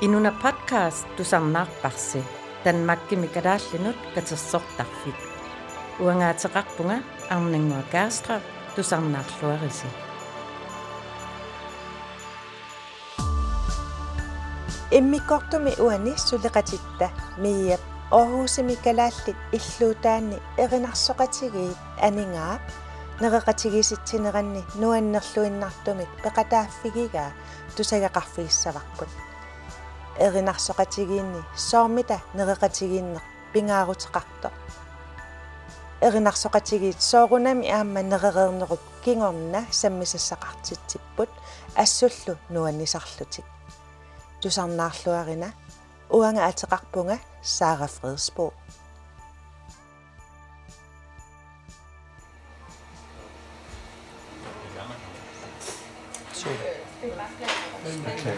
Inuna podcast tusarnaarparsi tanmakkimi kalaallinut katersortarfik. Uangaateqarpunga arnangua kaastra tusarnaarluarisi. иммиккортуми уани сулеқатитта мииап Аarhusimi kalaallit иллуутаанни эринарсоқатигиит анингаап нереқатигиситсинеранни нуаннерлуиннартумик пеқатааффигигаа тусагақарфигиссаварпут эринарсоқатигиинни соормита нереқатигииннеқ пингаарутеқарто эринарсоқатигиит соорунами аама нерерернеруп кингорна саммисассақартитсиппут ассуллу нуаннисарлутик тусарнаарлуарина уанга атеқарпунга Fredsborg Så. Okay.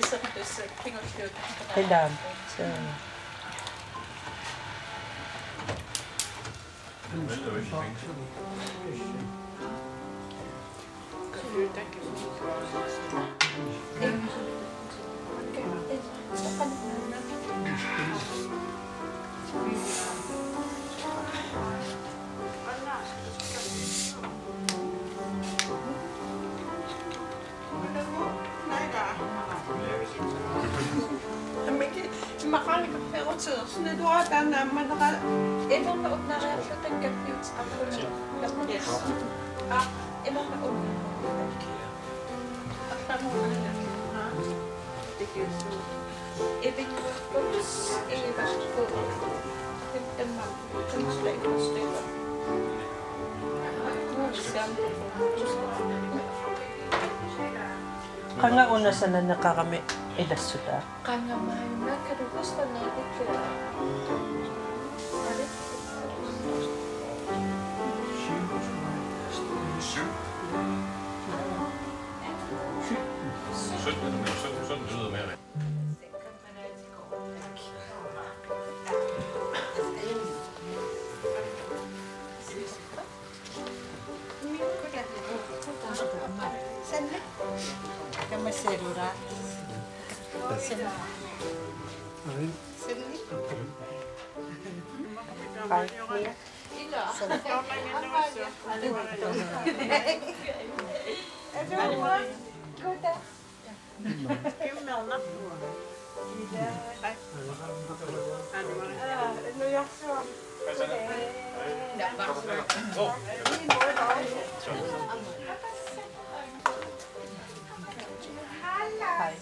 This one, So. Thank you. maraming prioriteringsnedwaadan naman inuunod na rin sa tangkapit sa kapatid. Yes. Ah, inuunod. At tamo na lang. Thank you. Ibig ko ibas ko. Tignan mo. Translate ko sila. Kanga una sa nanaka kami إلى السودان Come on, say it,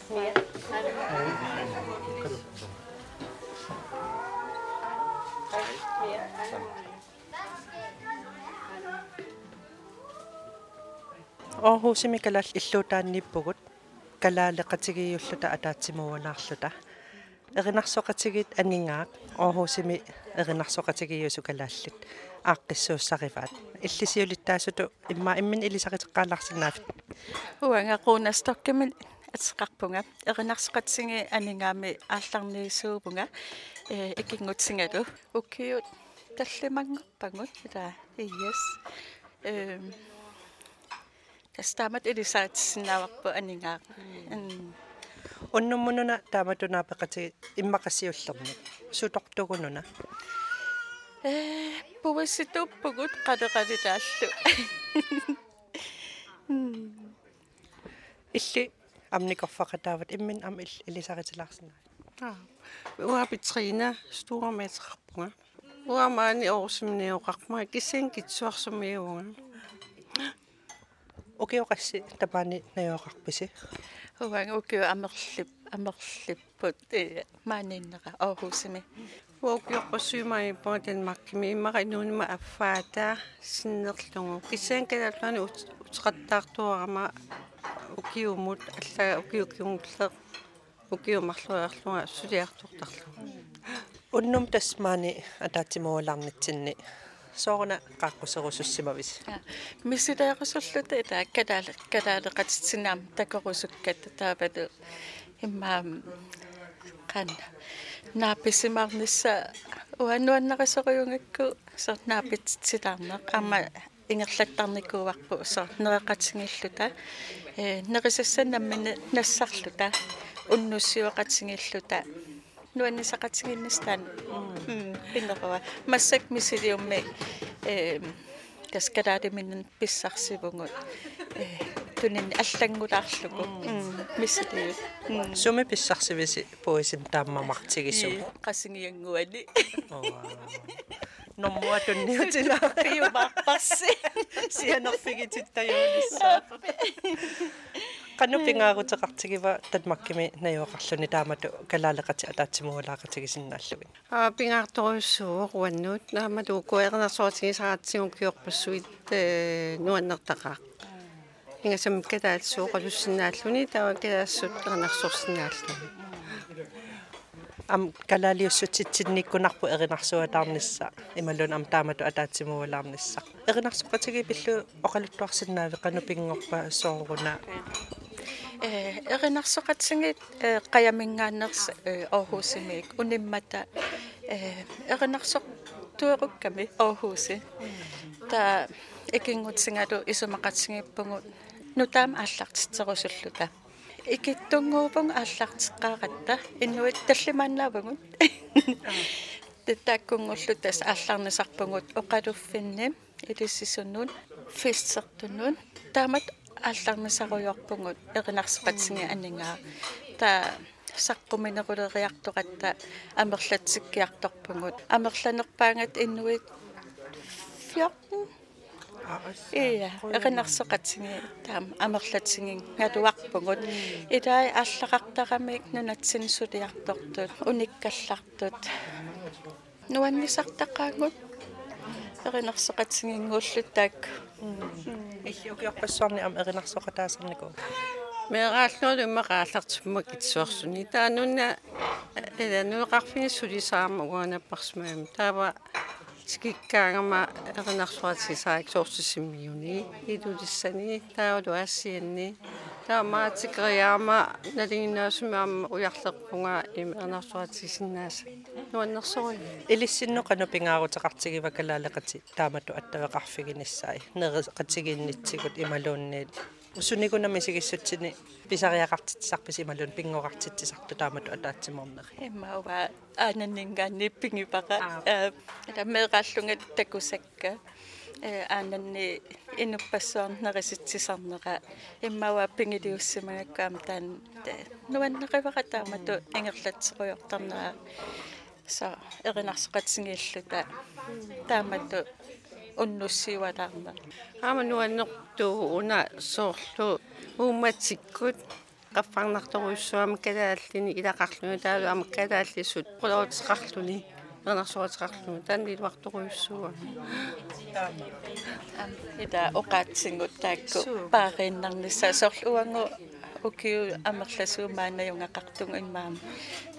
Hej. Ah Aarhusimi kalall illuutaannippugut kalaaleqatigiyulluta ataatsimuvanaarluta erinarsoqatigit angingaaq Aarhusimi erinarsoqatigiyusu kalaallit aaqqissuussarivaat иллисиулиттаасуту имма иммин илисақитеққааларсинаавит Уангаquunastokkamil атеқарпунга эринарсеқатсиги анингаами аалларниисуупунга э икингутсингалу уккиут таллимангерпагут ила иес эм тастамат илисаатсинааварпу анингаа м уннуммунуна тааматунаапеқати иммақассиуллерни сутортугунуна э пуваситуппугут қалеқалилааллу илли амникорфақатаават иммин ам илисаритилаарсина уапитрина стуармаатеқарпунга уамаани орусимниоқарма кисен китсуарсумиуга океоқасси тапаани наёоқарписи Уанг укиу амерлип амерлиппут э мааниннера Аarhusimi уокиорпассуимаи поотен маккими иммаринуунма аффаата синнерлугу кисен калаллуани утеқаттаартуарама укиумут алла укиукиунгуллеқ укиумарлуярлуга сулиартортарлуга уннум тасмаани атаатимуалаарнитсинни соорна qaaqquserusussимавис мисилеерусуллута ила калаала калаалеқатитсинаам такорусуккат таапалу иммаам qan нааписимаарнisса уаннуаннерисориунгакку сор наапитсилаарнеқ аама ингерлаттарникууварпу сор э нерисассанаммина нассарлута уннуссиоқатсигиллута нуаннисақатсигиннистаан пиннерва массак мисилиумми э каскадаадиминнан писсарсивугут э тунин аллангулаарлугу. Мисилиу. Суми писсарсивиси пуисим тааммамартигису qasingiyangguani номмуа тунниутила piumarparsi сианерфигититтаюулиссаа канупингаагутеқартигива татмаккими наёоқарлуни таамату калаалеқати атаатсимуалаақатигисиннааллугин аа пингаartoruissuuq уаннуут наамату куэқнерсуатигисаратсигун киорпассуит э нуаннертақаа ингасам катаалсууқалуссинааллуни тава калаассут эрнарсорсинааллуни ам калаалиуссутитсинниккунарпу эринарсуатаарнisса ималун ам таамату атаатсимуалаарнisса эринарсоқатиги пиллу оқалуттуарсинаави канупингорпа сооруна э эринарсоқатсигит э қаямингааннерс э Аarhusимик униммата э эринарсоқ туерукками Аarhusi та экингутсингалу исумақатсигиппугут нутаам ааллартитсерусуллута икиттунгуупун ааллартеққааратта иннуит таллимааннаавагут таттааккунгуллу тас аалларнисарпугут оқалуффинни илиссисуннун фистсертуннун таамат аалларнисаруйорпугут эринарсипатсинги анингаа та саққуминерулериартоқатта амерлатсиккиарторпугут амерланерпаангат иннуит 14 Ия, эринарсоқатсинги таам амерлатсингин галуарпугут илаи ааллақартарамик нунатсин сулиартортут униккаллартут нуаннисартаққаагут эринарсоқатсингингууллуттаак иллиукиорпассуарни ам эринарсоқатаасернику мегаалнуул иммақааллартимма китсуарсуни таанунна эла нуеқарфини сулисаама уанаппарсмаам таава тикиккаагама эринарсуатисаак соорсисиммиуни илулиссани таавалу аассианни таамаатикериаама налигинаасумаама уярлерпунга им эринарсуатисиннааса нуаннерсори илиссинну канупингаарутеқартигива калаалеқати таамату аттавеқарфигиниссаи нереқатигииннитсигут ималуунниит усуникунами сигиссутсини писариақартитсарпис ималун пингоқартитсарту таамату атаатсиморнери иммаува аананнингаанни пингипаqa тамеэқаллунгат такусакка э аананни инуппассуарнериситсисарнера. Иммауа пингилиуссимагаккаам таан нуаннеқиваqa таамату ингерлатсеруйортарнера са эринарсоқатсигииллута таамату уннуссиуалаарна аама нуаннертуу уна соорлу ууматсиккут qaffарнарторуйссуама калааллини илақарлуни таалу ама калааллисут qulautеқарлуни ернарсуатеқарлуни таанни илуарторуйссуа ита оқаатсингут таакку паариннарнisса соорлуангу укиу амерласуумаанаюнгақартун имаам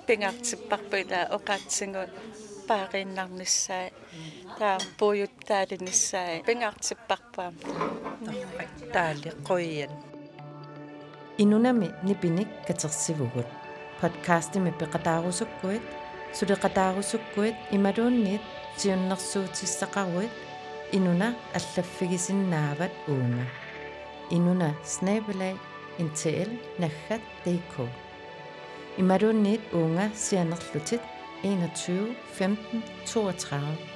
пингаартиппарпу ила оқаатсингут паариннарниссаа таа пуйуттаалиниссаа пингаартиппарпаам таали қуйян инунами нипиник катерсивугут подкастими пеқатаарусуккуит сулеқатаарусуккуит ималуунниит сиуннэрсуутиссақаруит инуна аллаффигисиннаават уунга инуна снабелай интл наггат dk ималуунниит уунга сианерлутит 21 15 32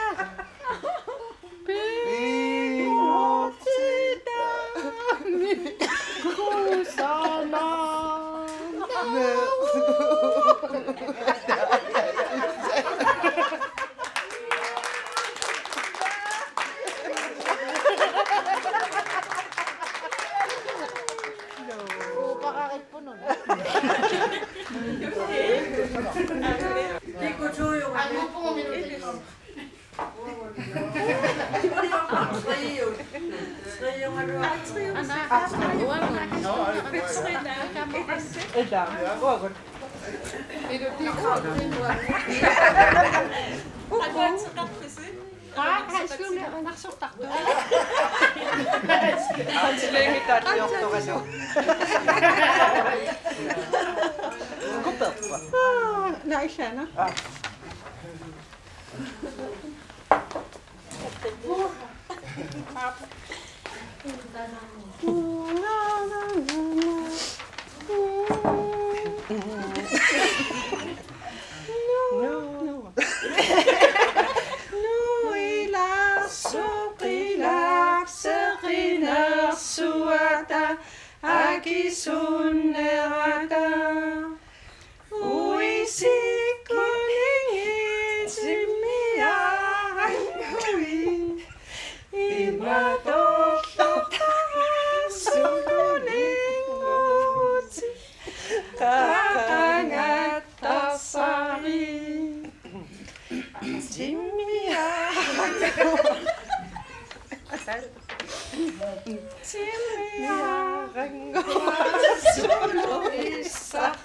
Sunera Zeit. Zehn Jahre Gott, ich sag.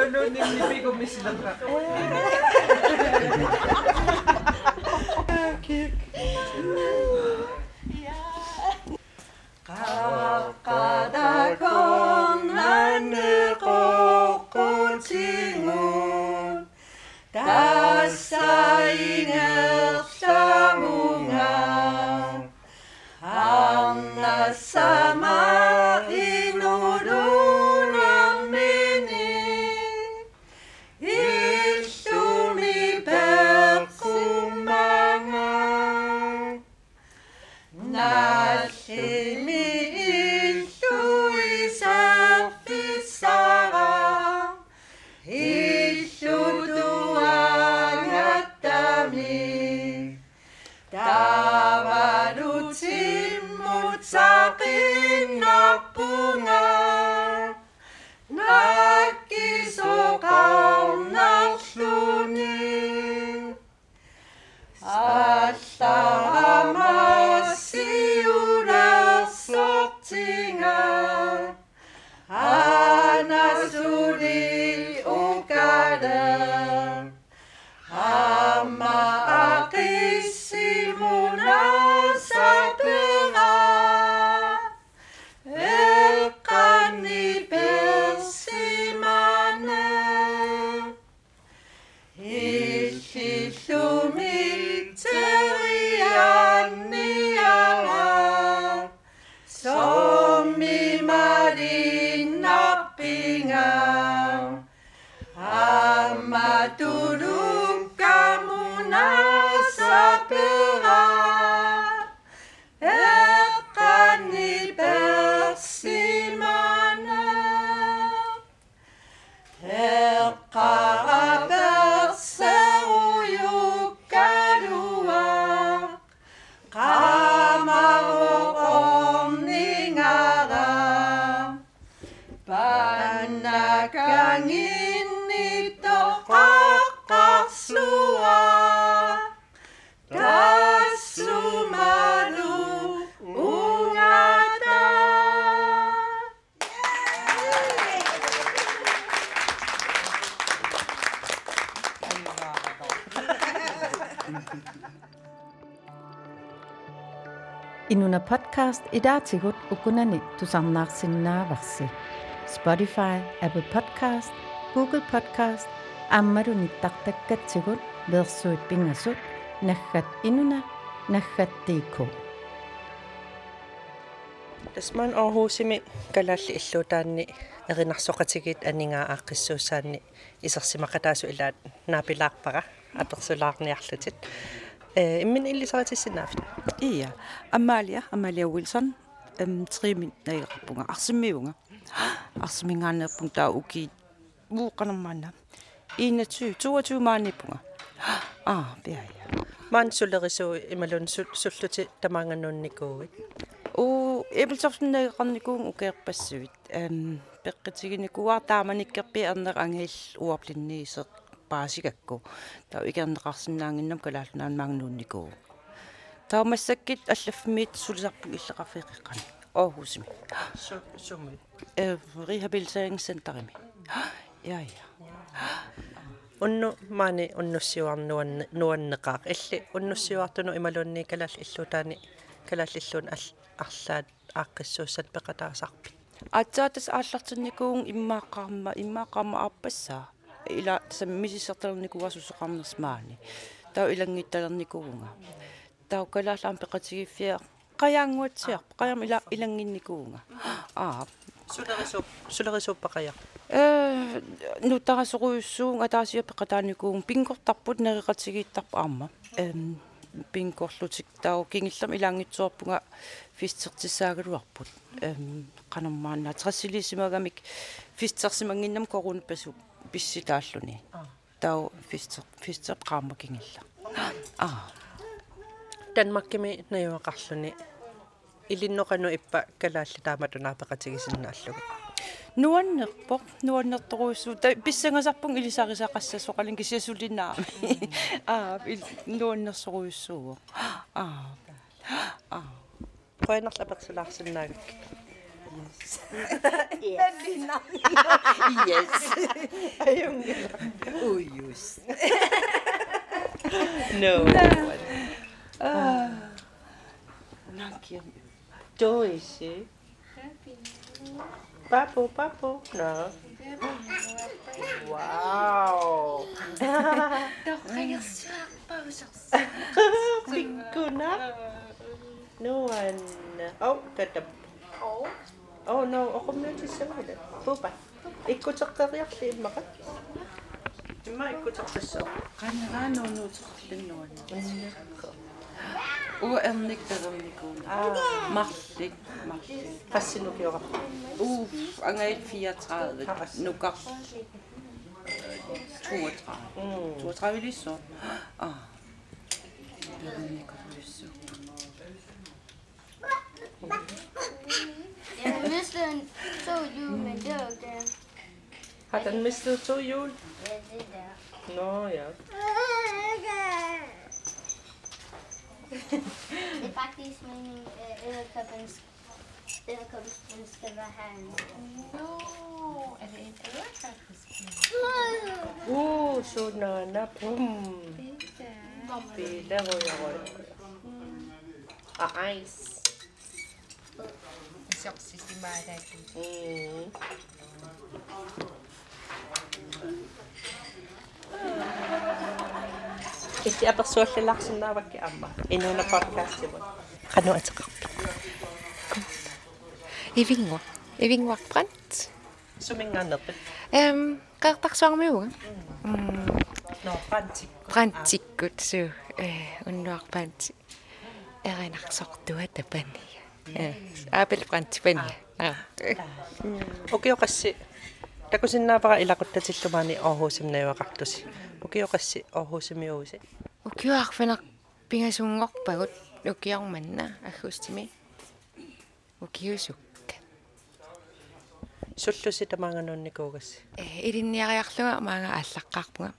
Nilunod ni Lipi ko miss lang ka. Cute. podcast idaatigut ukunani tusarnaarsinnaavarsi. Spotify, Apple Podcast, Google Podcast, аммалуниттартаккатсигут версуит пингасут наггат инуна наггаттиикку. тасман орхуусими калаалли иллуутаанни эринарсоқатигит анингаа ааққиссууссаанни исерсимақатаасу илаат наапилаарпара аперсулаарниарлутит من اللي صارت السنة عفتا إيا أماليا أماليا ويلسون تريمين أي غابونا أخسمي ونا أخسمي غانا بونتا أوكي وقنا معنا إينا تو تو تو ماني بونا آه بيهايا maan sullerisu imalun sulluti tamangannunnikuuit u ibeltorsunnageqarnikuun ukeerpassuvit ähm peqqitiginikuar taamanikkerpi ernerangill uarplinniiseq паасигакку. таа икернеқарсинаангиннам калаалунаан магнуунникуу. таамассаккит аллаффимиит сулисарпуг иллеқарфиқиққани. Аarhusimi. сумми Э рehabiliteringscenterими. Ja ja. унну маани уннуссиуарнуан нуаннеқаақ илли уннуссиуартуну ималуунни калаал иллутаани калааллиллуун ал арлаат ааққиссууссат пеқатаасарпит Атсаатас ааллартинникуун иммааққарма иммааққарма арпассаа. Ила саммисиссертерникуасусоқарнерсмаани. тау илангитталерникуунга. тау калаалаам пеқатигиффиа қаяангуатсиар қаяам ила илангинникуунга. Аа сулерисуу сулерисууппақая э нутарасоруйуссуун атаасиа пеқатааникуун пингортарпут нериқатигииттарпа аама эм пингорлутик тау кингиллам илаангитсуарпунга фистертиссаагалуарпут эм канаммаана трассилисимагамик фистерсимангиннам корунпасу писситааллуни тау фистер фистер qaama кингилла аа данмаркими наюақарлуни илинноқану иппа калаалли тааматунаапеқатигисиннааллугу нуаннерпо нуаннерторуиссуу та писсангасарпун илисарисақассасоқалин кисиасулиннаами аа нуаннерсоруиссуу аа аа қойнерла Yes. yes. yes. Ayun no. Na, ah. Nakyam. Joyce. Eh? Papo, papo. No. Wow. Doch, kaya siya. Big ko. No one. Oh, the Oh. أو نو أقوم نتسم هذا بوبا إكو تقدر يخلي المغرب ما إكو تقدر سو قانا غانو نو تقدر نو u ernik ternikun marlik marlik passinuk jora u angait 34 nukar 32 32 lysso ah ternikun lysso Mr. Soyul mediocre. Hatten Mr. Soyul? No, ja. De fact is meaning uh, Irakabins Irakabins give a hand. No, and in Irakabins. Oh, so na na pum. Bida. Bida, boy, boy. A ice. Shops is die maar, denk ik. Mm. Ik apa soalnya langsung nawa ke amma. zo una podcast ya. wat? aja kau. Ivingo, Ivingo brand. Summing andet. Ehm, kau tak suang goed zo. No brantik. Brantik, Ik eh, unnuar brantik. Erinner sortuat apa nih? Прантипани. Аа. Ukioqassi takusinnaapara ilaquttatillumani orhuusimnayuaqartusi. Ukioqassi orhuusimiuusi. Ukiuarfaneq pingasungorpagut ukiarmanna аггустими. Ukiusukka. Sullusi tamaanganuunnikuugassi. Э илинниариарлуга маага аллаққарпунга.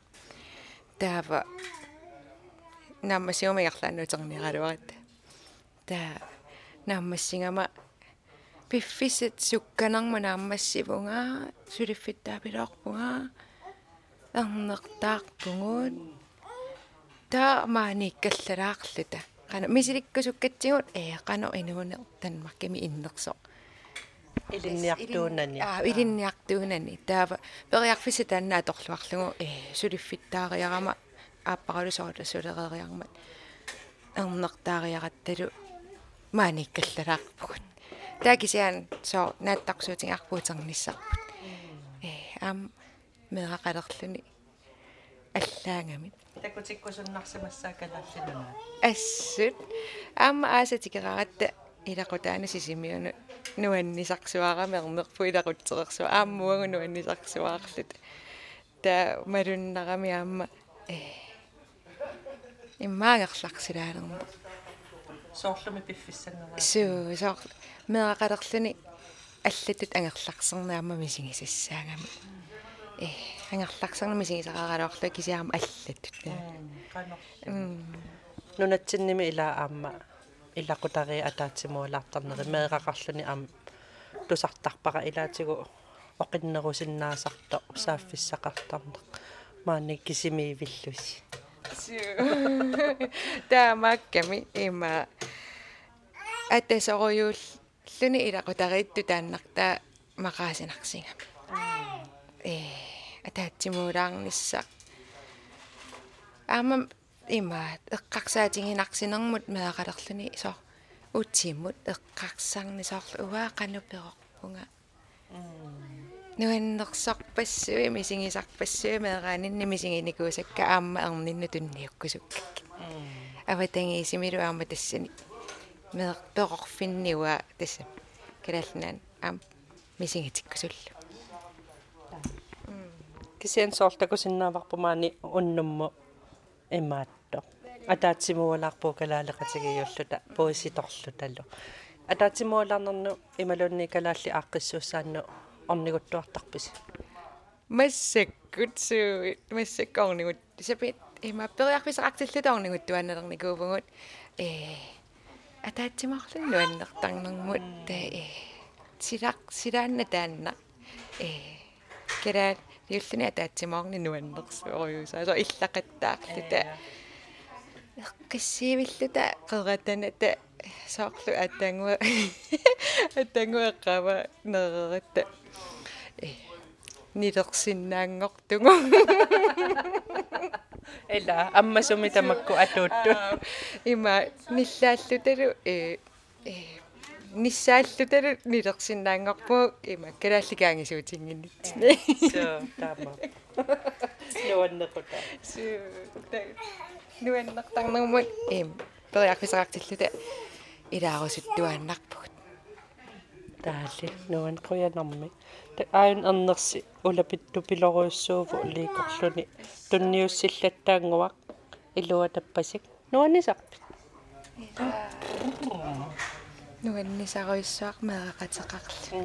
таава наммасиумиарлаанутерниаралуарат таа наммассингама пиффисит сукканарма нааммассивунга сулиффиттаапилоорпунга арнертаарпугуут таа maanikkallaраарлута qana misilikkusukkatsigut ee qano inuune tanmarkimi innerso илинниартуунани аа илинниартуунани таава периарфиси таанна аторлуарлугу э сулиффиттаариарама ааппаралусорла сулерериармат ернертаариаратталу maanikkallaраарпугут таакисиан соо нааттарсуутингарпуутерниссарпут э ам мерақалерлүни аллаангамит такутиккусуннарсимассаакалааллинуна ассут. Аама аасатикераратта илақутаана сисимиуну нуаннисарсуарами ернерпу илақутсеқерсуа ааммуагу нуаннисарсуаарлут. Та малуннарами аама э иммаагерларсилаалерму соорлуми пиффиссаннера суу соор мерақалерлүни аллатут ангерларсернаама мисигисассаагами э ангерларсернами мисигисақаралоорлу кисиарама аллатут нунатсинними илаа аама илақутари атаатсимуалаартарнери меэқақарлүни аама тусартарпара илаатигу оқиннерусиннаасарто сааффиссақартарнеқ маани кисимиивиллуси таамаакками има. Атасоруйуул луни илақутариитту тааннартаа мақаасинарсингами э атаатсимуулаарнissaа аама има эққарсаатингинарсинермут меақалерлүни соо утсиммут эққарсаарни соорлу уаа кануперорпунга нуаннерсарпассуи мисигисарпассуи меэраанинни мисигиникуусакка аама ернинну тунниуккусуккак аватангиисимилу аама тассани меэрперорфинниуа тасса калаалнаан аам мисигитиккусуллу кисиан соортакусиннааварпумаани уннумму имаатто атаатсимуалаарпуу калаалеқатигиуллута пуиситорлуталлу атаатсимуалаарнерну ималунни калаалли ааққиссууссаанну орнигуттуартарпис массаккутсуу массаккорнигут сапит има периарфисеқартиллутаорнигут туаннелерникуувгут э атаатсимарлун нуаннертарнэрмут та э силақ силаанна таанна. Э кераат юллуни атаатсимаорни нуаннерсуориуса асо иллақаттаарлута эққиссиивиллута қератаната соорлу атангуа атангуэққава нерерата. э нилерсиннаангортугу эла аммасуми тамакку атуутту има ниллааллуталу э э ниссааллуталу нилерсиннаангорпуу има калаалликаангисуутингиннитсини соо таама нуаннекута суу нуаннертарнермут им периарфисеқартиллута илаарусуттуааннарпугут таалли нуан қуянарми ааюн ернерси улапитту пилоруйуссууву лиикорлуни тунниуссиллаттаангуақ илуа таппасик. Нуаннисарпи нуаннисаруйссуақ меэқатеқарлу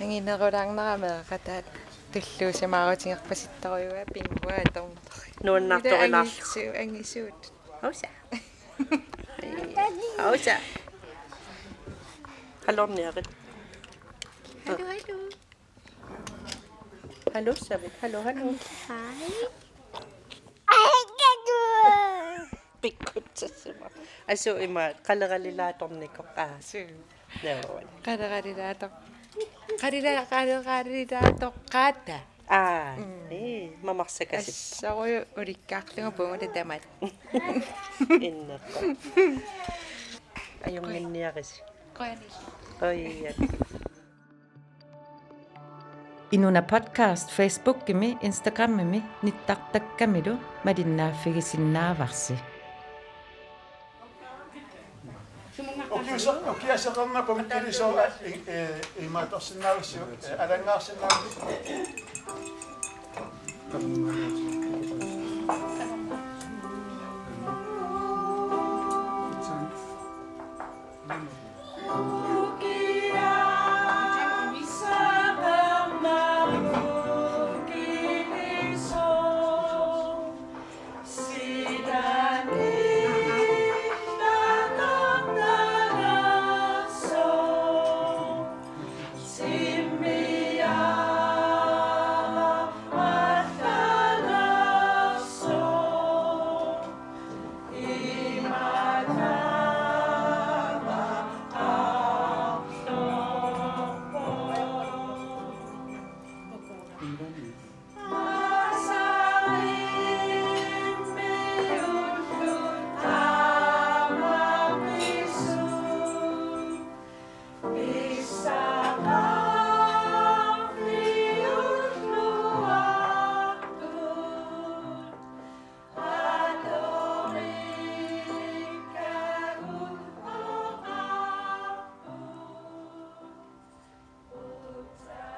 ангинерулаарнера меэқатаат туллуусимаарутингерпаситторуйуа пингуа аторнтори нуаннаарторилаарлу ангисуут ауса. Ауса. Халорниарит Hello, hello. Hello, Sabit. Hello, hello. Hi. Aso ima kalagalilatom ni kokaso. Nawawala. Kalagalilatom. Kalila kalagalilatom kata. Ah, eh, mamaksa kasi. Asa ko yung urikak lang po mo damat. Inna ko. Ayong niya kasi. Kaya niya. Kaya niya. inuna podcast facebook facebookimi instagramimi nittartakkamilu madinnaaffigisinnaavaksi kiusa no kiasa kanna so e e matosinnaavisi alangaarsinnaavisi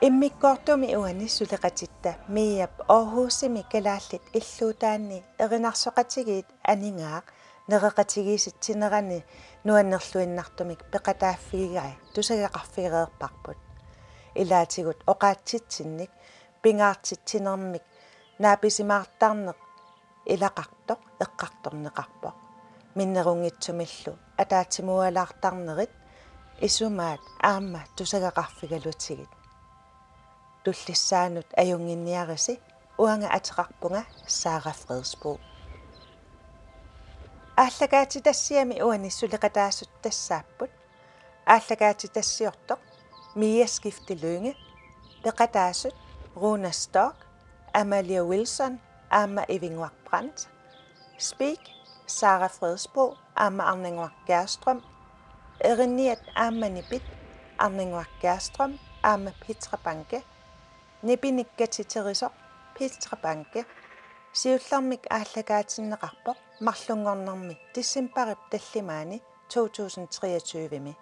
иммиккоортуми уани сулеқатитта миап оорхууссими калааллит иллуутаанни эринарсоқатигиит анингаақ нереқатигиситсинерани нуаннерлуиннартумик пеқатааффигай тусагақарфиреерпарпут илаатигут оқаатситсинник пингаартитсинермик нааписимаартарнеқ илақартоқ эққарторнеқарпоқ миннерунгитсумиллу атаатсимуалаартарнерит исумаат аама тусагақарфигалутигит туллиссаанут аюнгинниариси уанга атеқарпунга саара фредсбо ааллагаати тассиами уани сулеқатаассут тассааппут ааллагаати тассиортоқ мияскифти lønge пеқатаассут руна сток амалия уилсон аама ивингуақ брандт спик сара фредсбо аама арнингуақ герстрøm эринниат ааманипит арнингуақ герстрøm аама питра банке нипиниккатитерисо питра банке сиуллармик ааллагаатиннеқарпоқ марлунгорнэрми тиссимпарип таллимаани 2023-ми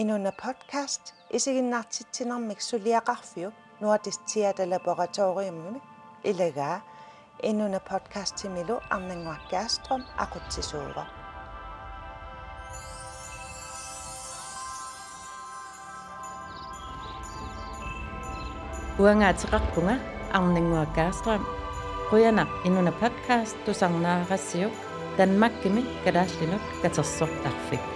инуна подкаст исигиннартитсинэрмик сулиақарфиу Nordisk Theater Laboratoriummi илагаа инуна подкаст тимилу арнангуаккаастром Uanga Tirakkunga, Arningur Gærstrøm, Ryana Inuna Podcast, Dusangna Rasiuk, Danmarkimi, Gadaslinuk, Gatasok Darfik.